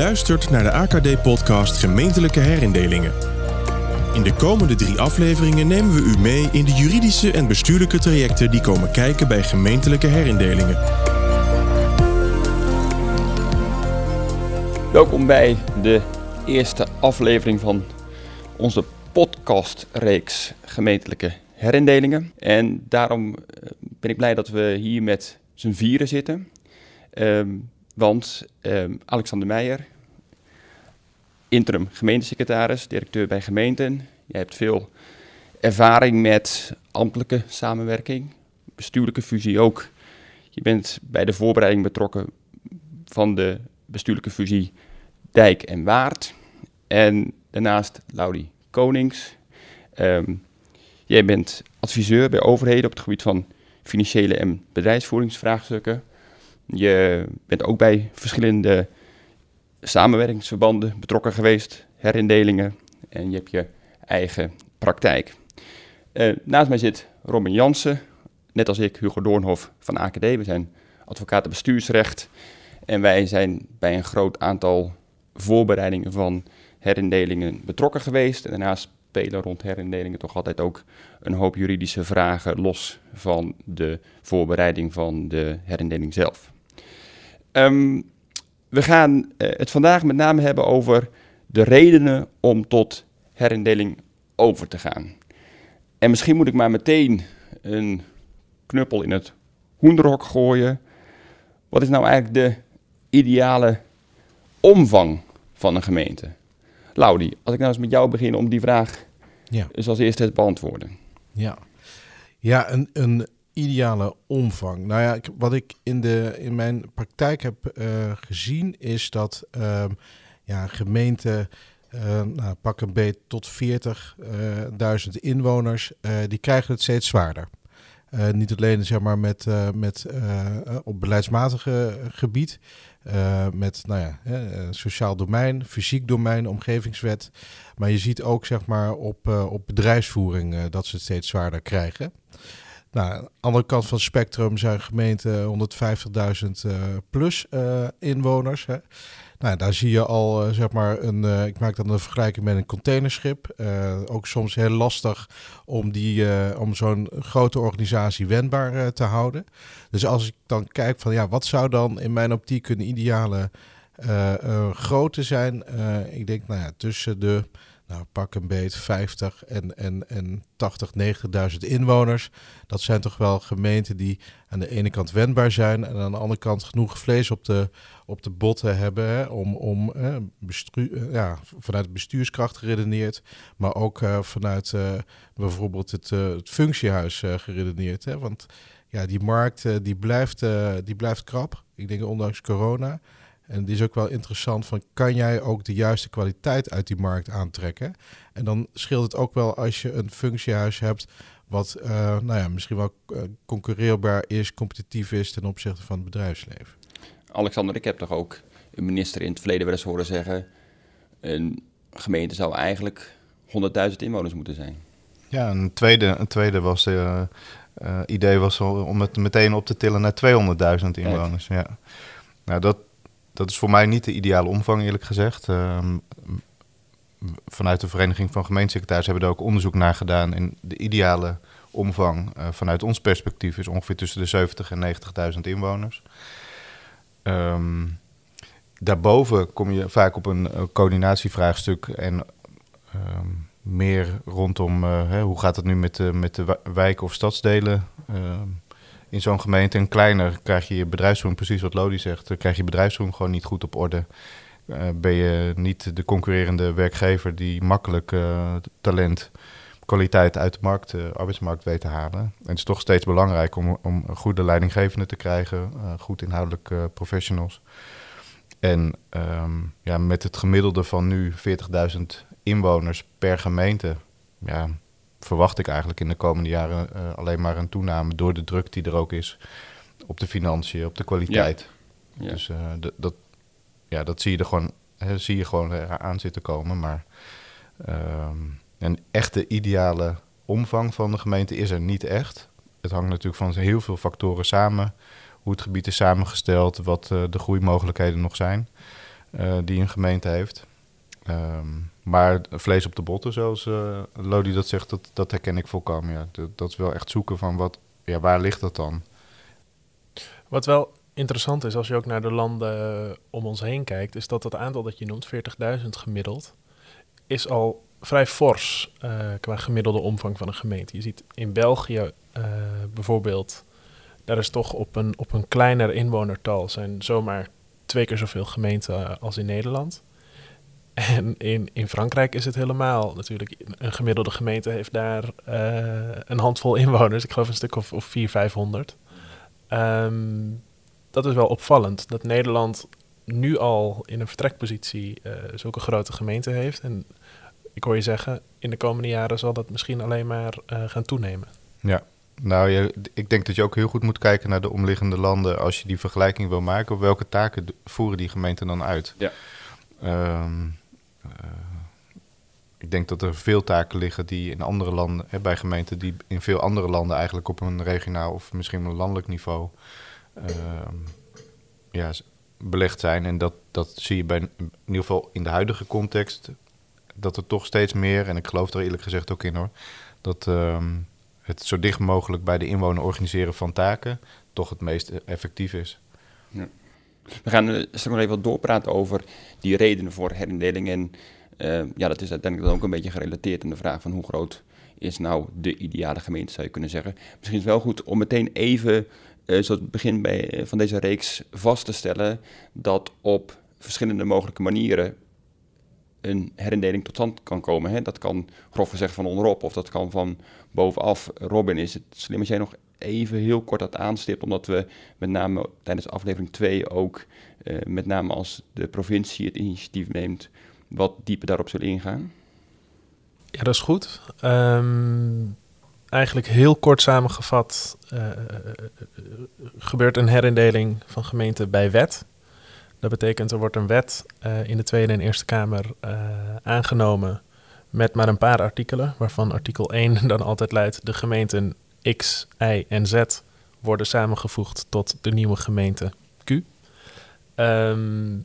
luistert naar de AKD-podcast Gemeentelijke Herindelingen. In de komende drie afleveringen nemen we u mee in de juridische en bestuurlijke trajecten die komen kijken bij gemeentelijke herindelingen. Welkom bij de eerste aflevering van onze podcastreeks Gemeentelijke Herindelingen. En daarom eh, ben ik blij dat we hier met z'n vieren zitten. Ehm, want ehm, Alexander Meijer, interim gemeentesecretaris, directeur bij gemeenten. Jij hebt veel ervaring met ambtelijke samenwerking, bestuurlijke fusie ook. Je bent bij de voorbereiding betrokken van de bestuurlijke fusie Dijk en Waard. En daarnaast Laudie Konings. Ehm, jij bent adviseur bij overheden op het gebied van financiële en bedrijfsvoeringsvraagstukken. Je bent ook bij verschillende samenwerkingsverbanden betrokken geweest, herindelingen en je hebt je eigen praktijk. Uh, naast mij zit Robin Jansen, net als ik, Hugo Doornhof van AKD. We zijn advocaten bestuursrecht en wij zijn bij een groot aantal voorbereidingen van herindelingen betrokken geweest. En daarnaast spelen rond herindelingen toch altijd ook een hoop juridische vragen los van de voorbereiding van de herindeling zelf. Um, we gaan uh, het vandaag met name hebben over de redenen om tot herindeling over te gaan. En misschien moet ik maar meteen een knuppel in het hoenderhok gooien. Wat is nou eigenlijk de ideale omvang van een gemeente? Laudi, als ik nou eens met jou begin om die vraag ja. dus als eerste te beantwoorden. Ja, ja een, een ideale omvang? Nou ja, wat ik in, de, in mijn praktijk heb uh, gezien is dat uh, ja, gemeenten, uh, nou, pak een beet tot 40.000 inwoners, die krijgen het steeds zwaarder. niet alleen zeg maar, met, met, op beleidsmatige gebied, met nou ja, sociaal domein, fysiek domein, omgevingswet. Maar je ziet ook zeg maar, op, op bedrijfsvoering dat ze het steeds zwaarder krijgen. Nou, aan de andere kant van het spectrum zijn gemeenten 150.000 uh, plus uh, inwoners. Hè. Nou, daar zie je al, uh, zeg maar, een, ik maak dan een vergelijking met een containerschip. ook soms heel lastig om, die, om zo'n grote organisatie wendbaar te houden. Dus als ik dan kijk van, ja, wat zou dan in mijn optiek een ideale grootte zijn? ik denk, nou ja, tussen de nou, pak een beet 50 en, en, en 80, 90.000 inwoners. Dat zijn toch wel gemeenten die aan de ene kant wendbaar zijn en aan de andere kant genoeg vlees op de, op de botten hebben hè, om, om eh, ja, vanuit bestuurskracht geredeneerd, maar ook uh, vanuit uh, bijvoorbeeld het, het functiehuis geredeneerd. Hè, want ja, die markt die blijft, die blijft krap. Ik denk ondanks corona. En die is ook wel interessant van, kan jij ook de juiste kwaliteit uit die markt aantrekken? En dan scheelt het ook wel als je een functiehuis hebt wat uh, nou ja, misschien wel uh, concurreerbaar is, competitief is ten opzichte van het bedrijfsleven. Alexander, ik heb toch ook een minister in het verleden wel eens horen zeggen, een gemeente zou eigenlijk 100.000 inwoners moeten zijn. Ja, een tweede, een tweede was, uh, idee was om het meteen op te tillen naar 200.000 inwoners. Ja. Nou, dat, dat is voor mij niet de ideale omvang, eerlijk gezegd. Ehm, vanuit de Vereniging van Gemeentesecretarissen hebben we ook onderzoek naar gedaan. En de ideale omvang uh, vanuit ons perspectief is ongeveer tussen de 70 en 90.000 inwoners. Um, daarboven kom je vaak op een coördinatievraagstuk en um, meer rondom uh, hè, hoe gaat het nu met met de wijken of stadsdelen in zo'n gemeente. En kleiner krijg je je bedrijfsvoering, precies wat Lodi zegt, dan krijg je bedrijfsvoering gewoon niet goed op orde. Uh, ben je niet de concurrerende werkgever die makkelijk uh, talent, kwaliteit uit de markt, uh, arbeidsmarkt weet te halen. En het is toch steeds belangrijk om, om goede leidinggevenden te krijgen, goed inhoudelijk professionals. En um, ja, met het gemiddelde van nu 40.000 inwoners per gemeente, ja, verwacht ik eigenlijk in de komende jaren uh, alleen maar een toename door de druk die er ook is op de financiën, op de kwaliteit. Ja. Dus uh, dat, ja, dat zie je er gewoon, hè, zie je gewoon aan zitten komen. Maar uh, een echte ideale omvang van de gemeente is er niet echt. Het hangt natuurlijk van heel veel factoren samen. Hoe het gebied is samengesteld, wat uh, de groeimogelijkheden nog zijn. die een gemeente heeft. Ehm, maar vlees op de botten, zoals uh, Lodi dat zegt, dat, dat herken ik volkomen. Ja. Dat, is wel echt zoeken van wat, ja, waar ligt dat dan? Wat wel interessant is, als je ook naar de landen om ons heen kijkt, is dat het aantal dat je noemt, 40.000 gemiddeld, is al vrij fors uh, qua gemiddelde omvang van een gemeente. Je ziet in België bijvoorbeeld, daar is toch op een, op een kleiner inwonertal zijn zomaar twee keer zoveel gemeenten als in Nederland. En in, in Frankrijk is het helemaal natuurlijk. Een gemiddelde gemeente heeft daar uh, een handvol inwoners. Ik geloof een stuk of, of 400, 500. Um, dat is wel opvallend. Dat Nederland nu al in een vertrekpositie uh, zulke grote gemeenten heeft. En ik hoor je zeggen, in de komende jaren zal dat misschien alleen maar uh, gaan toenemen. Ja, nou, je, ik denk dat je ook heel goed moet kijken naar de omliggende landen als je die vergelijking wil maken. Op welke taken voeren die gemeenten dan uit? Ja. Um, uh, ik denk dat er veel taken liggen die in andere landen, hè, bij gemeenten die in veel andere landen eigenlijk op een regionaal of misschien een landelijk niveau uh, ja, belegd zijn. En dat, dat zie je bij, in ieder geval in de huidige context, dat er toch steeds meer, en ik geloof er eerlijk gezegd ook in hoor, dat uh, het zo dicht mogelijk bij de inwoner organiseren van taken toch het meest effectief is. Ja. We gaan straks nog even wat doorpraten over die redenen voor herindeling. En uh, ja, dat is uiteindelijk ook een beetje gerelateerd aan de vraag van hoe groot is nou de ideale gemeente, zou je kunnen zeggen. Misschien is het wel goed om meteen even uh, zoals het begin bij, eh, van deze reeks vast te stellen dat op verschillende mogelijke manieren een herindeling tot stand kan komen. Hè? Dat kan grof gezegd van onderop of dat kan van bovenaf. Robin, is het slim als jij nog even heel kort dat aanstipt, omdat we met name tijdens aflevering 2 ook, uh, met name als de provincie het initiatief neemt, wat dieper daarop zullen ingaan? Ja, dat is goed. Um, eigenlijk heel kort samengevat uh, gebeurt een herindeling van gemeenten bij wet. Dat betekent er wordt een wet in de Tweede en Eerste Kamer aangenomen met maar een paar artikelen, waarvan artikel 1 dan altijd luidt: de gemeenten X, Y en Z worden samengevoegd tot de nieuwe gemeente Q. Um,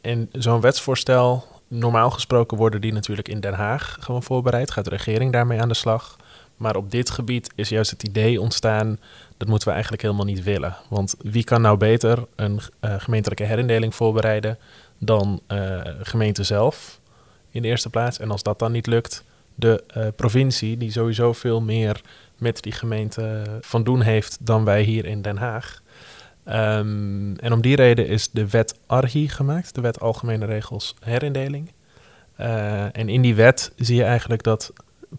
en zo'n wetsvoorstel, normaal gesproken worden die natuurlijk in Den Haag gewoon voorbereid, gaat de regering daarmee aan de slag. Maar op dit gebied is juist het idee ontstaan, dat moeten we eigenlijk helemaal niet willen. Want wie kan nou beter een uh, gemeentelijke herindeling voorbereiden dan uh, gemeente zelf in de eerste plaats? En als dat dan niet lukt, de uh, provincie, die sowieso veel meer met die gemeente van doen heeft dan wij hier in Den Haag. Um, en om die reden is de wet ARHI gemaakt, de wet Algemene Regels Herindeling. Uh, en in die wet zie je eigenlijk dat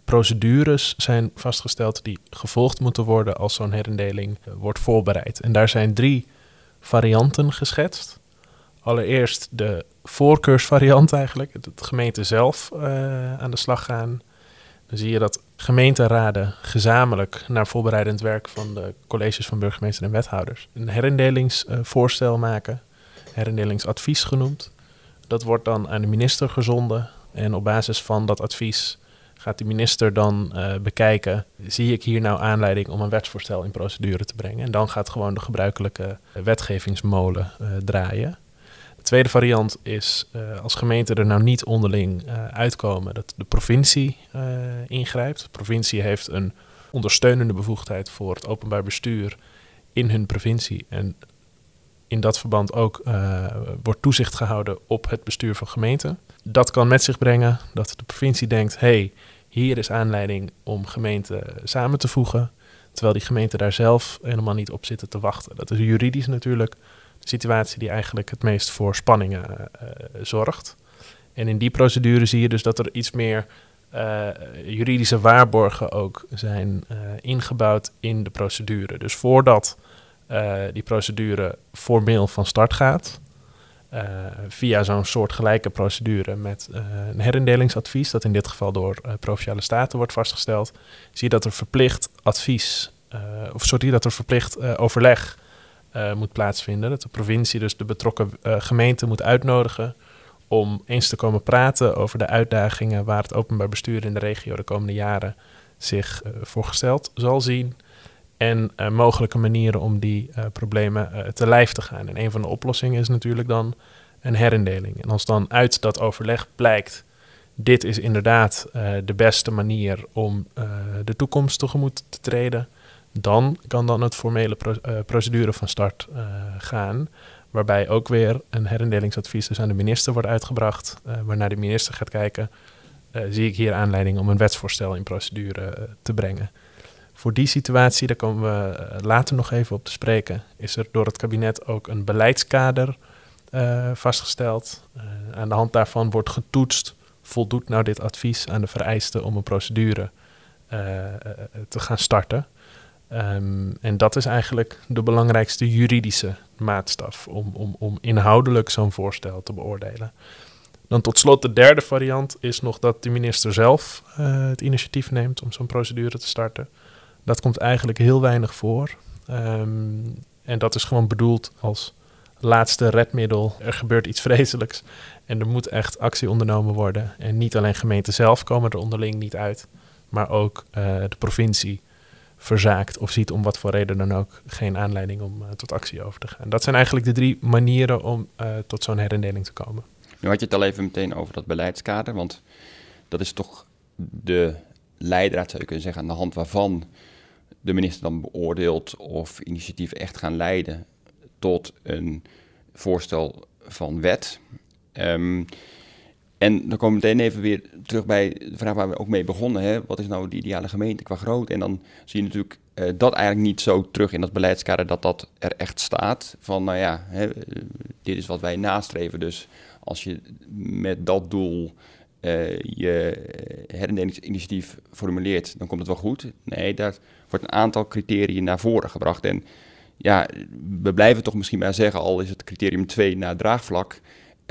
procedures zijn vastgesteld die gevolgd moeten worden als zo'n herindeling uh, wordt voorbereid. En daar zijn drie varianten geschetst. Allereerst de voorkeursvariant eigenlijk, het gemeente zelf aan de slag gaan. Dan zie je dat gemeenteraden gezamenlijk naar voorbereidend werk van de colleges van burgemeester en wethouders een herindelingsvoorstel maken, herindelingsadvies genoemd. Dat wordt dan aan de minister gezonden en op basis van dat advies gaat de minister dan uh, bekijken, zie ik hier nou aanleiding om een wetsvoorstel in procedure te brengen. En dan gaat gewoon de gebruikelijke wetgevingsmolen uh, draaien. De tweede variant is uh, als gemeenten er nou niet onderling uh, uitkomen, dat de provincie uh, ingrijpt. De provincie heeft een ondersteunende bevoegdheid voor het openbaar bestuur in hun provincie. En in dat verband ook wordt toezicht gehouden op het bestuur van gemeenten. Dat kan met zich brengen dat de provincie denkt: hey, hier is aanleiding om gemeenten samen te voegen. Terwijl die gemeenten daar zelf helemaal niet op zitten te wachten. Dat is juridisch natuurlijk situatie die eigenlijk het meest voor spanningen uh, zorgt. En in die procedure zie je dus dat er iets meer uh, juridische waarborgen ook zijn ingebouwd in de procedure. Dus voordat die procedure formeel van start gaat, via zo'n soort gelijke procedure met een herindelingsadvies, dat in dit geval door Provinciale Staten wordt vastgesteld, zie je dat er verplicht advies, of sorry, dat er verplicht overleg uh, moet plaatsvinden. Dat de provincie dus de betrokken uh, gemeente moet uitnodigen om eens te komen praten over de uitdagingen waar het openbaar bestuur in de regio de komende jaren zich uh, voor gesteld zal zien. En mogelijke manieren om die problemen te lijf te gaan. En een van de oplossingen is natuurlijk dan een herindeling. En als dan uit dat overleg blijkt, dit is inderdaad de beste manier om de toekomst tegemoet te treden, dan kan dan het formele pro uh, procedure van start gaan. Waarbij ook weer een herindelingsadvies dus aan de minister wordt uitgebracht, waarna de minister gaat kijken, zie ik hier aanleiding om een wetsvoorstel in procedure te brengen. Voor die situatie, daar komen we later nog even op te spreken, is er door het kabinet ook een beleidskader vastgesteld. Aan de hand daarvan wordt getoetst, voldoet nou dit advies aan de vereisten om een procedure te gaan starten. Um, en dat is eigenlijk de belangrijkste juridische maatstaf om, om, om inhoudelijk zo'n voorstel te beoordelen. Dan tot slot de derde variant is nog dat de minister zelf het initiatief neemt om zo'n procedure te starten. Dat komt eigenlijk heel weinig voor. Um, en dat is gewoon bedoeld als laatste redmiddel. Er gebeurt iets vreselijks en er moet echt actie ondernomen worden. En niet alleen gemeenten zelf komen er onderling niet uit, maar ook uh, de provincie verzaakt of ziet om wat voor reden dan ook geen aanleiding om uh, tot actie over te gaan. Dat zijn eigenlijk de drie manieren om uh, tot zo'n herindeling te komen. Nu had je het al even meteen over dat beleidskader, want dat is toch de leidraad, zou je kunnen zeggen, aan de hand waarvan de minister dan beoordeelt of initiatieven echt gaan leiden tot een voorstel van wet. Um, en dan komen we meteen even weer terug bij de vraag waar we ook mee begonnen. Hè? Wat is nou de ideale gemeente qua grootte? En dan zie je natuurlijk uh, dat eigenlijk niet zo terug in dat beleidskader dat dat er echt staat. Van nou ja, hè, dit is wat wij nastreven. Dus als je met dat doel uh, je herindelingsinitiatief formuleert, dan komt het wel goed. Nee, daar wordt een aantal criteria naar voren gebracht. En ja, we blijven toch misschien maar zeggen, al is het criterium 2 naar draagvlak,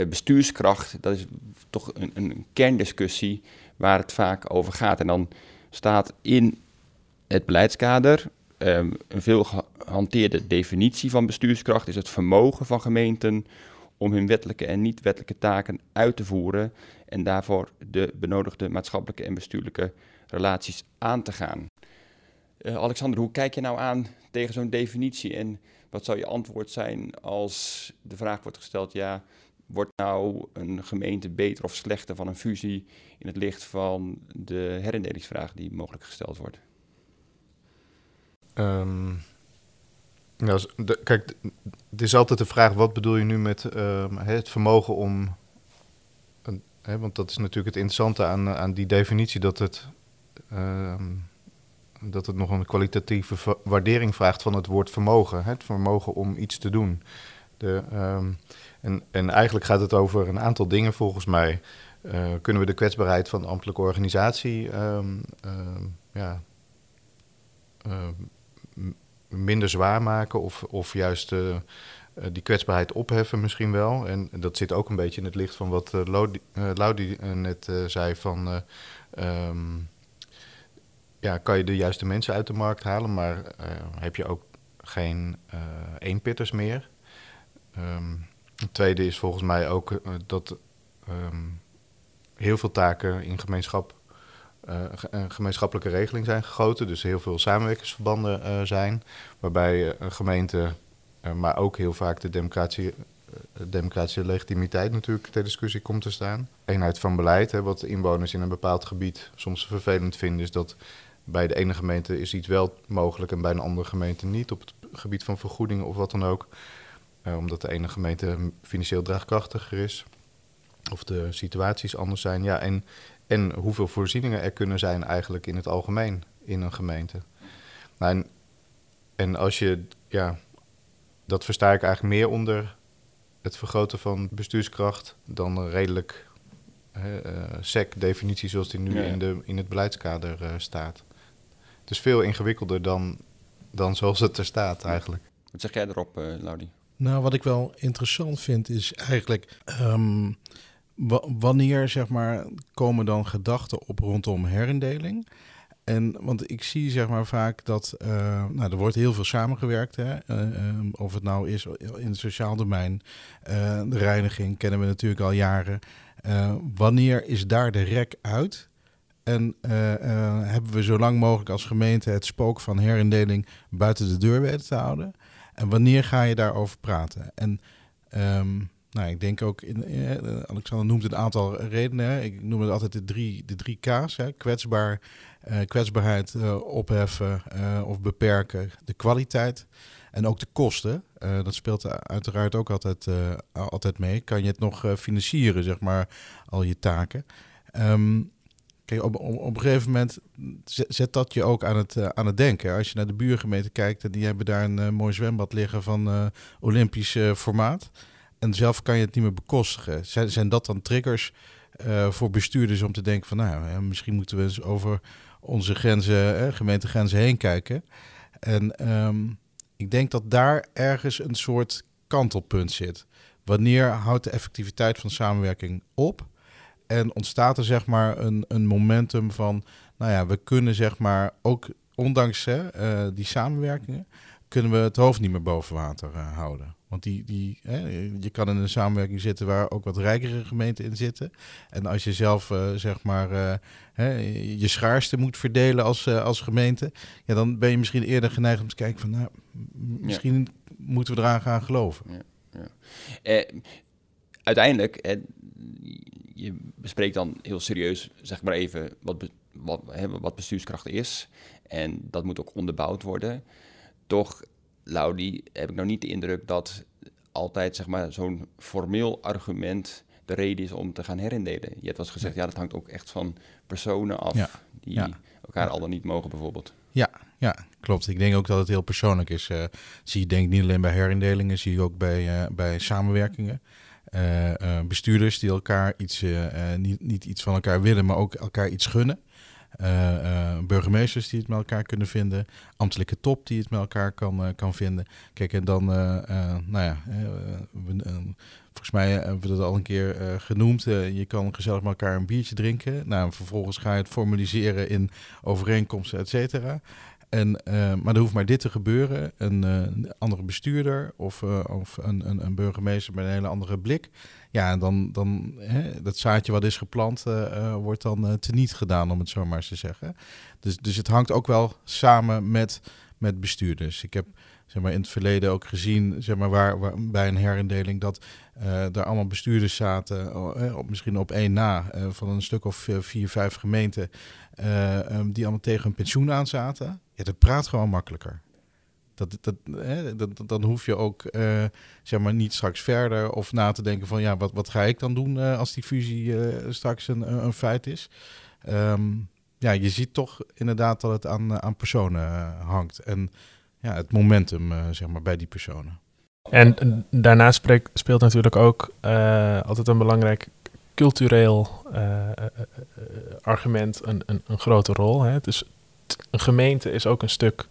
bestuurskracht, dat is toch een, een, kerndiscussie waar het vaak over gaat. En dan staat in het beleidskader um, een veel gehanteerde definitie van bestuurskracht, is het vermogen van gemeenten om hun wettelijke en niet-wettelijke taken uit te voeren en daarvoor de benodigde maatschappelijke en bestuurlijke relaties aan te gaan. Uh, Alexander, hoe kijk je nou aan tegen zo'n definitie? En wat zou je antwoord zijn als de vraag wordt gesteld: ja, wordt nou een gemeente beter of slechter van een fusie in het licht van de herindelingsvraag die mogelijk gesteld wordt? Um, kijk, het is altijd de vraag: wat bedoel je nu met um, het vermogen om. Hè, want dat is natuurlijk het interessante aan, aan die definitie, dat het. Um, dat het nog een kwalitatieve waardering vraagt van het woord vermogen. Het vermogen om iets te doen. De, en, en eigenlijk gaat het over een aantal dingen volgens mij. Uh, kunnen we de kwetsbaarheid van de ambtelijke organisatie um, um, ja, minder zwaar maken of, of juist uh, die kwetsbaarheid opheffen misschien wel. En dat zit ook een beetje in het licht van wat Laudi net zei van ja, kan je de juiste mensen uit de markt halen, maar heb je ook geen eenpitters meer. Um, het tweede is volgens mij ook uh, dat um, heel veel taken in gemeenschap, een gemeenschappelijke regeling zijn gegoten. Dus heel veel samenwerkingsverbanden zijn, waarbij een gemeente, maar ook heel vaak de democratie democratische legitimiteit natuurlijk ter discussie komt te staan. Eenheid van beleid, hè, wat inwoners in een bepaald gebied soms vervelend vinden, is dat bij de ene gemeente is iets wel mogelijk en bij een andere gemeente niet op het gebied van vergoedingen of wat dan ook. Uh, omdat de ene gemeente financieel draagkrachtiger is of de situaties anders zijn. Ja, en, en hoeveel voorzieningen er kunnen zijn eigenlijk in het algemeen in een gemeente. Nou, en, en als je, ja, dat versta ik eigenlijk meer onder het vergroten van bestuurskracht dan een redelijk uh, SEC-definitie zoals die nu ja. in, de, in het beleidskader uh, staat. Het is veel ingewikkelder dan, dan zoals het er staat eigenlijk. Wat zeg jij erop, uh, Laudi? Nou, wat ik wel interessant vind is eigenlijk... Um, wanneer, zeg maar, komen dan gedachten op rondom herindeling... En want ik zie zeg maar vaak dat uh, nou, er wordt heel veel samengewerkt. Hè? Uh, uh, of het nou is in het sociaal domein, de reiniging kennen we natuurlijk al jaren. wanneer is daar de rek uit? En hebben we zo lang mogelijk als gemeente het spook van herindeling buiten de deur weten te houden? En wanneer ga je daarover praten? En um, nou, ik denk ook, in, eh, Alexander noemt een aantal redenen. Ik noem het altijd de drie, de drie K's. Hè. Kwetsbaar, eh, kwetsbaarheid eh, opheffen of beperken. De kwaliteit en ook de kosten. Dat speelt uiteraard ook altijd, altijd mee. Kan je het nog financieren, zeg maar, al je taken? Ehm, op, op, een gegeven moment zet, dat je ook aan het, eh, aan het denken. Als je naar de buurgemeente kijkt en die hebben daar een eh, mooi zwembad liggen van eh, Olympisch formaat. En zelf kan je het niet meer bekostigen. Zijn, zijn dat dan triggers voor bestuurders om te denken van... nou, misschien moeten we eens over onze grenzen, gemeentegrenzen heen kijken. En ehm, ik denk dat daar ergens een soort kantelpunt zit. Wanneer houdt de effectiviteit van samenwerking op? En ontstaat er zeg maar een, een momentum van... nou ja, we kunnen zeg maar ook ondanks hè, eh, die samenwerkingen... kunnen we het hoofd niet meer boven water eh, houden. Want die, die, hè, je kan in een samenwerking zitten waar ook wat rijkere gemeenten in zitten. En als je zelf eh, zeg maar eh, hè, je schaarste moet verdelen als, als gemeente, ja, dan ben je misschien eerder geneigd om te kijken van, nou, misschien moeten we eraan gaan geloven. Eh, uiteindelijk, eh, je bespreekt dan heel serieus, zeg maar even, wat, be- wat, hè, wat bestuurskracht is. En dat moet ook onderbouwd worden. Toch, Laudi, heb ik nou niet de indruk dat altijd zeg maar, zo'n formeel argument de reden is om te gaan herindelen. Je hebt wel eens gezegd, ja, dat hangt ook echt van personen af Ja, die ja. elkaar Ja. al dan niet mogen bijvoorbeeld. Ja, klopt. Ik denk ook dat het heel persoonlijk is. eh zie je denk niet alleen bij herindelingen, zie je ook bij, eh, bij samenwerkingen. Eh, eh, bestuurders die elkaar iets, eh, niet, niet iets van elkaar willen, maar ook elkaar iets gunnen. Burgemeesters die het met elkaar kunnen vinden. Ambtelijke top die het met elkaar kan, kan vinden. Kijk, en dan, nou ja, we, volgens mij hebben we dat al een keer genoemd. Je kan gezellig met elkaar een biertje drinken. Nou, en vervolgens ga je het formaliseren in overeenkomsten, et cetera. En, eh, maar er hoeft maar dit te gebeuren. Een, eh, andere bestuurder of, eh, of een, een, een burgemeester met een hele andere blik. Ja, dan, dan hè, dat zaadje wat is geplant, wordt dan teniet gedaan, om het zo maar eens te zeggen. Dus, dus het hangt ook wel samen met, met bestuurders. Ik heb zeg maar, in het verleden ook gezien, zeg maar, waar, bij een herindeling, dat er allemaal bestuurders zaten, op, misschien op één na, van een stuk of vier, vijf gemeenten, eh, ehm, die allemaal tegen hun pensioen aan zaten. Ja, dat praat gewoon makkelijker. Dat, dat, hè, dan hoef je ook eh, zeg maar niet straks verder of na te denken van ja, wat, wat ga ik dan doen eh, als die fusie eh, straks een, een feit is. Ehm, ja, je ziet toch inderdaad dat het aan, aan personen hangt. En ja, het momentum zeg maar bij die personen. En daarnaast speelt natuurlijk ook altijd een belangrijk cultureel argument een, een, een grote rol. Hè. Dus t- een gemeente is ook een stuk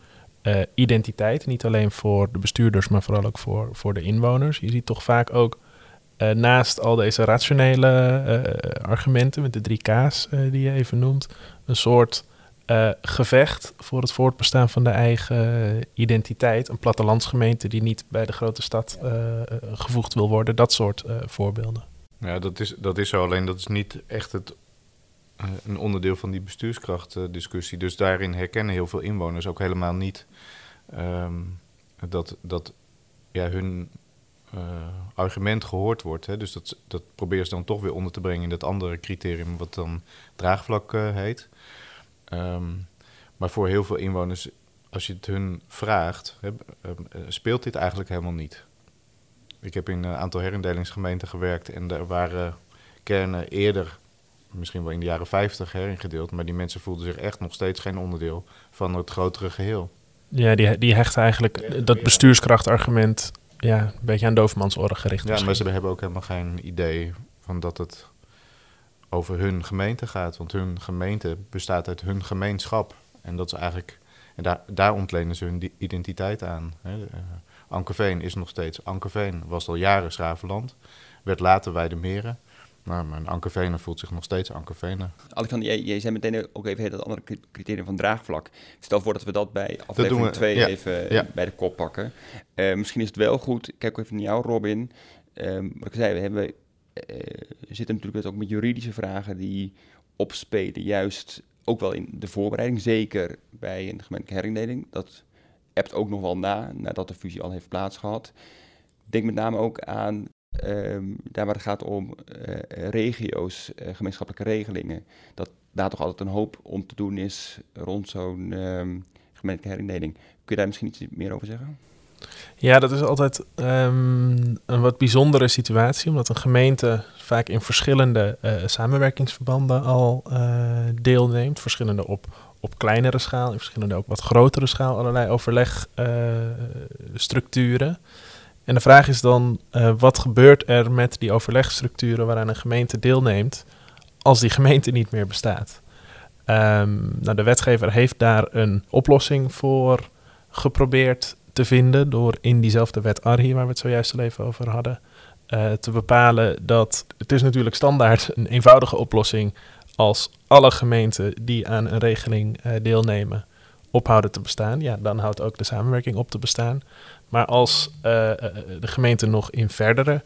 eh, identiteit. Niet alleen voor de bestuurders, maar vooral ook voor, voor de inwoners. Je ziet toch vaak ook eh, naast al deze rationele eh, argumenten met de drie K's die je even noemt, een soort gevecht voor het voortbestaan van de eigen identiteit. Een plattelandsgemeente die niet bij de grote stad gevoegd wil worden. Dat soort voorbeelden. Ja, dat is, dat is zo. Alleen dat is niet echt het, een onderdeel van die bestuurskrachtdiscussie. Dus daarin herkennen heel veel inwoners ook helemaal niet ehm, dat, dat ja, hun eh, argument gehoord wordt. Hè. Dus dat, dat proberen ze dan toch weer onder te brengen in dat andere criterium, wat dan draagvlak eh, heet. Ehm, maar voor heel veel inwoners, als je het hun vraagt, hè, eh, eh, speelt dit eigenlijk helemaal niet. Ik heb in een aantal herindelingsgemeenten gewerkt en er waren kernen eerder, misschien wel in de jaren 50 heringedeeld, maar die mensen voelden zich echt nog steeds geen onderdeel van het grotere geheel. Ja, die, die hecht eigenlijk dat bestuurskrachtargument ja, een beetje aan doofmansoren gericht. Ja, misschien. maar ze hebben ook helemaal geen idee van dat het over hun gemeente gaat, want hun gemeente bestaat uit hun gemeenschap. En dat is eigenlijk, en daar, daar ontlenen ze hun identiteit aan. Hè. Eh, Ankerveen is nog steeds Ankerveen, was al jaren Schravenland, werd later Weidemeren. Maar mijn Ankerveener voelt zich nog steeds Ankerveener. Alexander, jij, jij zei meteen ook even dat andere cri- criterium van draagvlak. Stel voor dat we dat bij aflevering we, 2 ja, even ja. bij de kop pakken. Eh, misschien is het wel goed, ik kijk even naar jou Robin. Ehm, wat ik zei, we hebben, eh, zitten natuurlijk ook met juridische vragen die opspelen. Juist ook wel in de voorbereiding, zeker bij een gemeentelijke herindeling. Dat hebt ook nog wel na, nadat de fusie al heeft plaatsgehad. Denk met name ook aan ehm, daar waar het gaat om eh, regio's, eh, gemeenschappelijke regelingen, dat daar toch altijd een hoop om te doen is rond zo'n gemeentelijke herindeling. Kun je daar misschien iets meer over zeggen? Ja, dat is altijd ehm, een wat bijzondere situatie, omdat een gemeente vaak in verschillende uh, samenwerkingsverbanden al deelneemt. Verschillende op, op kleinere schaal, in verschillende ook wat grotere schaal, allerlei overlegstructuren. En de vraag is dan, wat gebeurt er met die overlegstructuren waaraan een gemeente deelneemt als die gemeente niet meer bestaat? Um, nou, de wetgever heeft daar een oplossing voor geprobeerd te vinden door in diezelfde wet ARHI, waar we het zojuist al even over hadden, uh, te bepalen dat het is natuurlijk standaard een eenvoudige oplossing als alle gemeenten die aan een regeling uh, deelnemen ophouden te bestaan. Ja, dan houdt ook de samenwerking op te bestaan. Maar als uh, de gemeente nog in verdere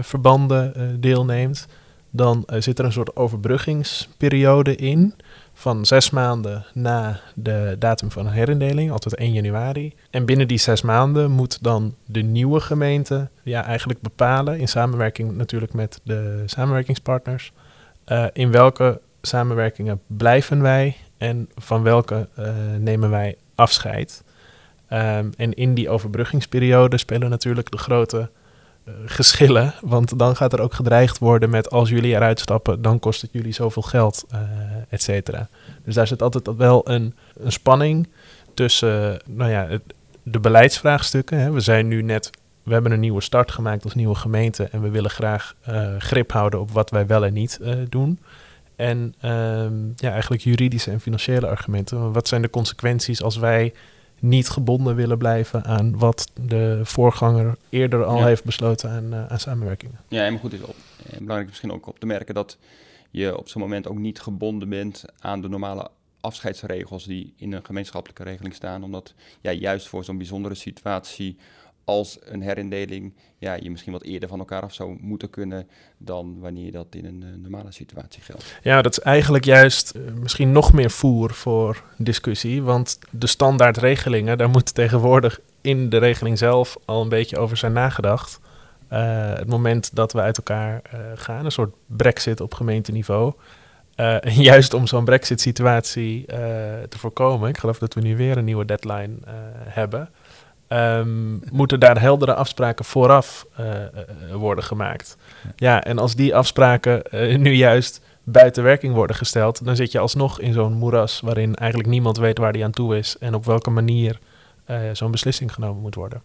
verbanden deelneemt, dan zit er een soort overbruggingsperiode in van zes maanden na de datum van herindeling, altijd 1 januari. En binnen die zes maanden moet dan de nieuwe gemeente ja, eigenlijk bepalen, in samenwerking natuurlijk met de samenwerkingspartners, in welke samenwerkingen blijven wij en van welke nemen wij afscheid. Um, en in die overbruggingsperiode spelen natuurlijk de grote uh, geschillen. Want dan gaat er ook gedreigd worden met als jullie eruit stappen, dan kost het jullie zoveel geld, uh, et cetera. Dus daar zit altijd wel een, een spanning tussen nou ja, de beleidsvraagstukken. Hè. We zijn nu net, we hebben een nieuwe start gemaakt als nieuwe gemeente en we willen graag uh, grip houden op wat wij wel en niet doen. En um, ja, eigenlijk juridische en financiële argumenten. Wat zijn de consequenties als wij niet gebonden willen blijven aan wat de voorganger eerder al Ja. heeft besloten aan, uh, aan samenwerkingen. Ja, en goed is op, en belangrijk is misschien ook op te merken dat je op zo'n moment ook niet gebonden bent aan de normale afscheidsregels die in een gemeenschappelijke regeling staan. Omdat ja, juist voor zo'n bijzondere situatie als een herindeling ja, je misschien wat eerder van elkaar af zou moeten kunnen dan wanneer dat in een uh, normale situatie geldt. Ja, dat is eigenlijk juist uh, misschien nog meer voer voor discussie, want de standaardregelingen, daar moet tegenwoordig in de regeling zelf al een beetje over zijn nagedacht. Uh, het moment dat we uit elkaar gaan, een soort brexit op gemeenteniveau. En juist om zo'n brexit-situatie uh, te voorkomen, ik geloof dat we nu weer een nieuwe deadline hebben, um, moeten daar heldere afspraken vooraf worden gemaakt. Ja, en als die afspraken nu juist buiten werking worden gesteld, dan zit je alsnog in zo'n moeras waarin eigenlijk niemand weet waar die aan toe is en op welke manier zo'n beslissing genomen moet worden.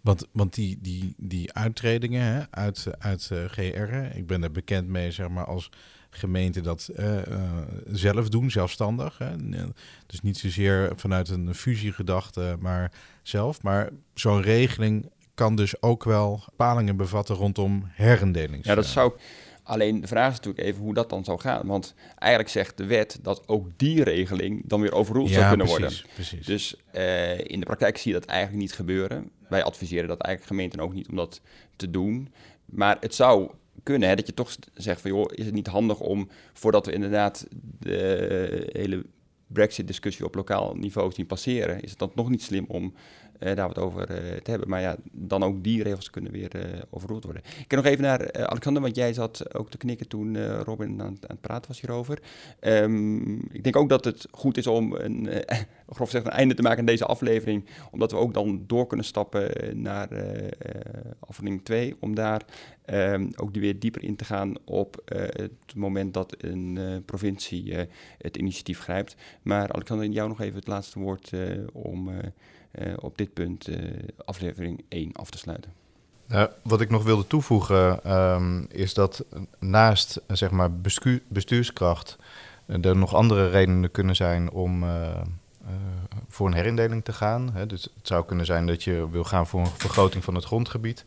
Want, want die, die, die uittredingen hè, uit, uit GR, ik ben er bekend mee zeg maar, als gemeente dat uh, uh, zelf doen, zelfstandig. Hè. Dus niet zozeer vanuit een fusiegedachte, maar zelf. Maar zo'n regeling kan dus ook wel bepalingen bevatten rondom herindelings. Ja, dat zou Alleen de vraag is natuurlijk even hoe dat dan zou gaan. Want eigenlijk zegt de wet dat ook die regeling dan weer overroeld ja, zou kunnen precies, worden. Precies. Dus uh, in de praktijk zie je dat eigenlijk niet gebeuren. Wij adviseren dat eigenlijk gemeenten ook niet om dat te doen. Maar het zou kunnen hè, dat je toch zegt van joh, is het niet handig om voordat we inderdaad de hele Brexit-discussie op lokaal niveau zien passeren, is het dan nog niet slim om daar wat over uh, te hebben. Maar ja, dan ook die regels kunnen weer uh, overroeld worden. Ik kijk nog even naar Alexander, want jij zat ook te knikken toen Robin aan, het praten was hierover. Um, ik denk ook dat het goed is om een, grof gezegd een einde te maken aan deze aflevering, omdat we ook dan door kunnen stappen naar aflevering 2, om daar um, ook weer dieper in te gaan op het moment dat een provincie het initiatief grijpt. Maar Alexander, jou nog even het laatste woord om op dit punt uh, aflevering 1 af te sluiten. Uh, wat ik nog wilde toevoegen um, is dat naast zeg maar bestuur, bestuurskracht er nog andere redenen kunnen zijn om voor een herindeling te gaan. Dus het zou kunnen zijn dat je wil gaan voor een vergroting van het grondgebied.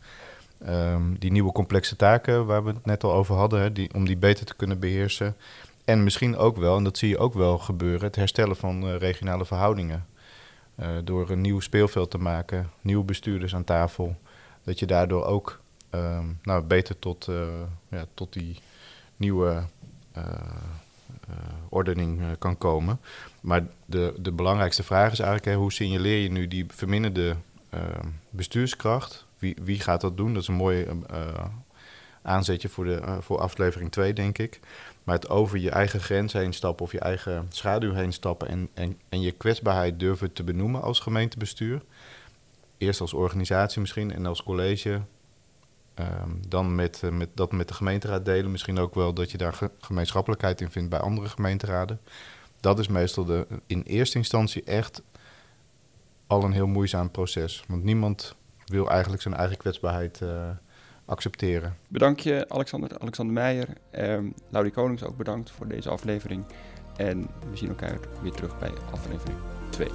Um, die nieuwe complexe taken waar we het net al over hadden, die, om die beter te kunnen beheersen. En misschien ook wel, en dat zie je ook wel gebeuren, het herstellen van regionale verhoudingen. Uh, door een nieuw speelveld te maken, nieuwe bestuurders aan tafel. Dat je daardoor ook um, nou, beter tot, uh, ja, tot die nieuwe uh, ordening kan komen. Maar de, de belangrijkste vraag is eigenlijk, hè, hoe signaleer je nu die verminderde bestuurskracht wie, wie gaat dat doen? Dat is een mooi aanzetje voor, de, voor aflevering 2, denk ik. Maar het over je eigen grens heen stappen of je eigen schaduw heen stappen en, en, en je kwetsbaarheid durven te benoemen als gemeentebestuur. Eerst als organisatie misschien en als college. Ehm, dan met, met, dat met de gemeenteraad delen. Misschien ook wel dat je daar gemeenschappelijkheid in vindt bij andere gemeenteraden. Dat is meestal de, in eerste instantie echt al een heel moeizaam proces. Want niemand wil eigenlijk zijn eigen kwetsbaarheid uh, accepteren. Bedankt je, Alexander, Alexander Meijer. Um, Laurie Konings ook bedankt voor deze aflevering. En we zien elkaar weer terug bij aflevering 2.